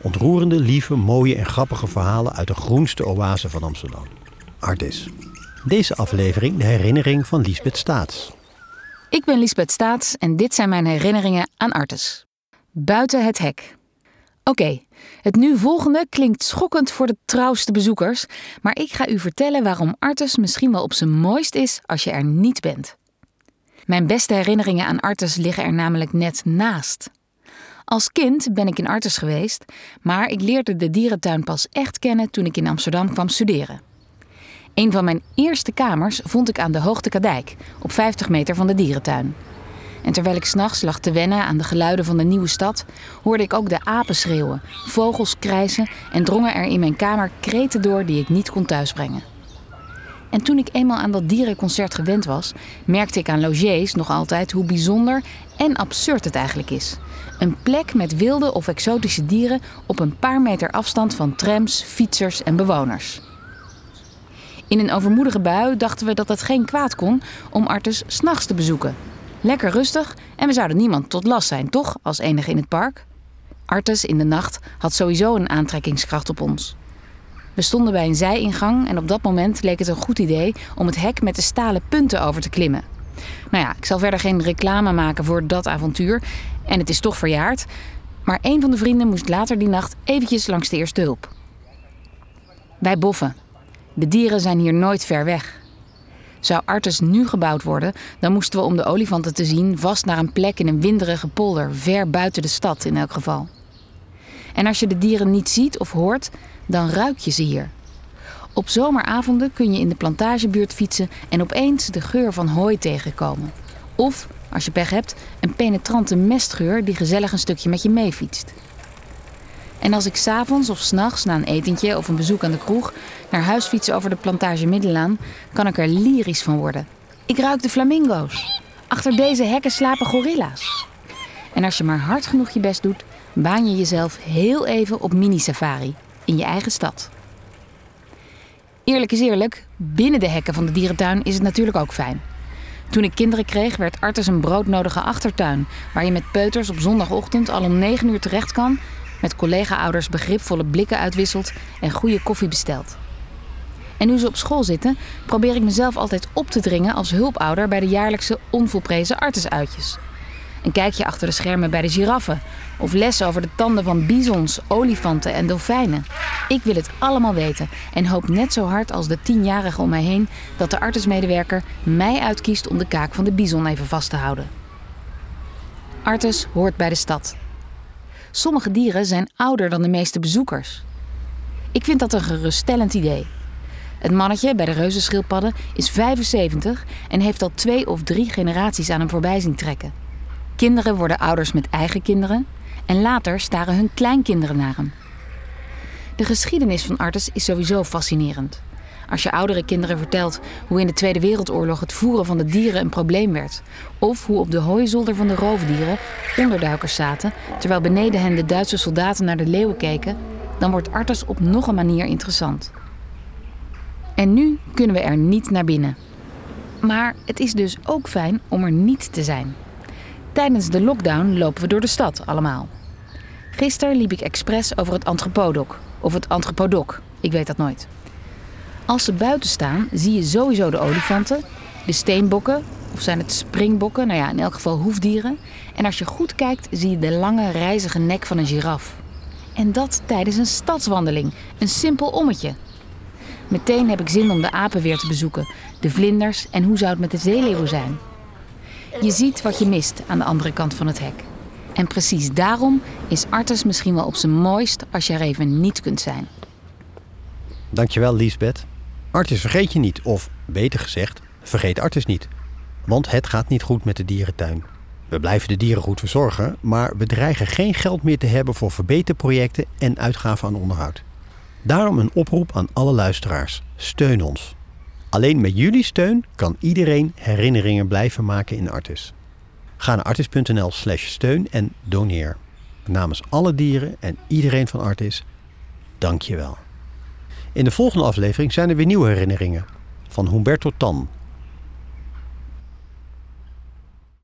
Ontroerende, lieve, mooie en grappige verhalen uit de groenste oase van Amsterdam. Artis. Deze aflevering de herinnering van Liesbeth Staats. Ik ben Liesbeth Staats en dit zijn mijn herinneringen aan Artes. Buiten het hek. Oké, het nu volgende klinkt schokkend voor de trouwste bezoekers, maar ik ga u vertellen waarom Artes misschien wel op zijn mooist is als je er niet bent. Mijn beste herinneringen aan Artes liggen er namelijk net naast. Als kind ben ik in Artes geweest, maar ik leerde de dierentuin pas echt kennen toen ik in Amsterdam kwam studeren. Een van mijn eerste kamers vond ik aan de Hoogte Kadijk, op 50 meter van de dierentuin. En terwijl ik s'nachts lag te wennen aan de geluiden van de nieuwe stad, hoorde ik ook de apen schreeuwen, vogels krijsen en drongen er in mijn kamer kreten door die ik niet kon thuisbrengen. En toen ik eenmaal aan dat dierenconcert gewend was, merkte ik aan logiers nog altijd hoe bijzonder en absurd het eigenlijk is. Een plek met wilde of exotische dieren op een paar meter afstand van trams, fietsers en bewoners. In een overmoedige bui dachten we dat het geen kwaad kon om Artus s'nachts te bezoeken. Lekker rustig en we zouden niemand tot last zijn, toch, als enige in het park? Artus in de nacht had sowieso een aantrekkingskracht op ons. We stonden bij een zijingang en op dat moment leek het een goed idee om het hek met de stalen punten over te klimmen. Nou ja, ik zal verder geen reclame maken voor dat avontuur en het is toch verjaard. Maar een van de vrienden moest later die nacht eventjes langs de eerste hulp. Wij boffen. De dieren zijn hier nooit ver weg. Zou Artes nu gebouwd worden, dan moesten we om de olifanten te zien vast naar een plek in een winderige polder, ver buiten de stad in elk geval. En als je de dieren niet ziet of hoort, dan ruik je ze hier. Op zomeravonden kun je in de plantagebuurt fietsen en opeens de geur van hooi tegenkomen. Of, als je pech hebt, een penetrante mestgeur die gezellig een stukje met je meefietst. En als ik s'avonds of s'nachts na een etentje of een bezoek aan de kroeg naar huis fiets over de plantage Middelaan, kan ik er lyrisch van worden. Ik ruik de flamingo's. Achter deze hekken slapen gorilla's. En als je maar hard genoeg je best doet, baan je jezelf heel even op mini-safari in je eigen stad. Eerlijk is eerlijk, binnen de hekken van de dierentuin is het natuurlijk ook fijn. Toen ik kinderen kreeg, werd Artes een broodnodige achtertuin, waar je met peuters op zondagochtend al om 9 uur terecht kan met collega-ouders begripvolle blikken uitwisselt en goede koffie bestelt. En nu ze op school zitten, probeer ik mezelf altijd op te dringen als hulpouder bij de jaarlijkse onvolprezen artesuitjes. Een kijkje achter de schermen bij de giraffen of lessen over de tanden van bizons, olifanten en dolfijnen. Ik wil het allemaal weten en hoop net zo hard als de tienjarigen om mij heen dat de artesmedewerker mij uitkiest om de kaak van de bison even vast te houden. Artes hoort bij de stad. Sommige dieren zijn ouder dan de meeste bezoekers. Ik vind dat een geruststellend idee. Het mannetje bij de reuzenschildpadden is 75 en heeft al twee of drie generaties aan hem voorbij zien trekken. Kinderen worden ouders met eigen kinderen en later staren hun kleinkinderen naar hem. De geschiedenis van Artes is sowieso fascinerend. Als je oudere kinderen vertelt hoe in de Tweede Wereldoorlog het voeren van de dieren een probleem werd. Of hoe op de hooizolder van de roofdieren onderduikers zaten, terwijl beneden hen de Duitse soldaten naar de leeuwen keken, dan wordt Artes op nog een manier interessant. En nu kunnen we er niet naar binnen. Maar het is dus ook fijn om er niet te zijn. Tijdens de lockdown lopen we door de stad allemaal. Gisteren liep ik expres over het Antropodok. Of het Antropodok, ik weet dat nooit. Als ze buiten staan, zie je sowieso de olifanten, de steenbokken, of zijn het springbokken, nou ja, in elk geval hoefdieren. En als je goed kijkt, zie je de lange, rijzige nek van een giraf. En dat tijdens een stadswandeling, een simpel ommetje. Meteen heb ik zin om de apen weer te bezoeken, de vlinders en hoe zou het met de zeeleeuwen zijn. Je ziet wat je mist aan de andere kant van het hek. En precies daarom is Artes misschien wel op zijn mooist als je er even niet kunt zijn. Dankjewel, Liesbeth. Artis vergeet je niet, of beter gezegd, vergeet Artis niet. Want het gaat niet goed met de dierentuin. We blijven de dieren goed verzorgen, maar we dreigen geen geld meer te hebben voor verbeterprojecten en uitgaven aan onderhoud. Daarom een oproep aan alle luisteraars: steun ons. Alleen met jullie steun kan iedereen herinneringen blijven maken in Artis. Ga naar artis.nl/slash steun en doneer. Namens alle dieren en iedereen van Artis, dank je wel. In de volgende aflevering zijn er weer nieuwe herinneringen. Van Humberto Tan,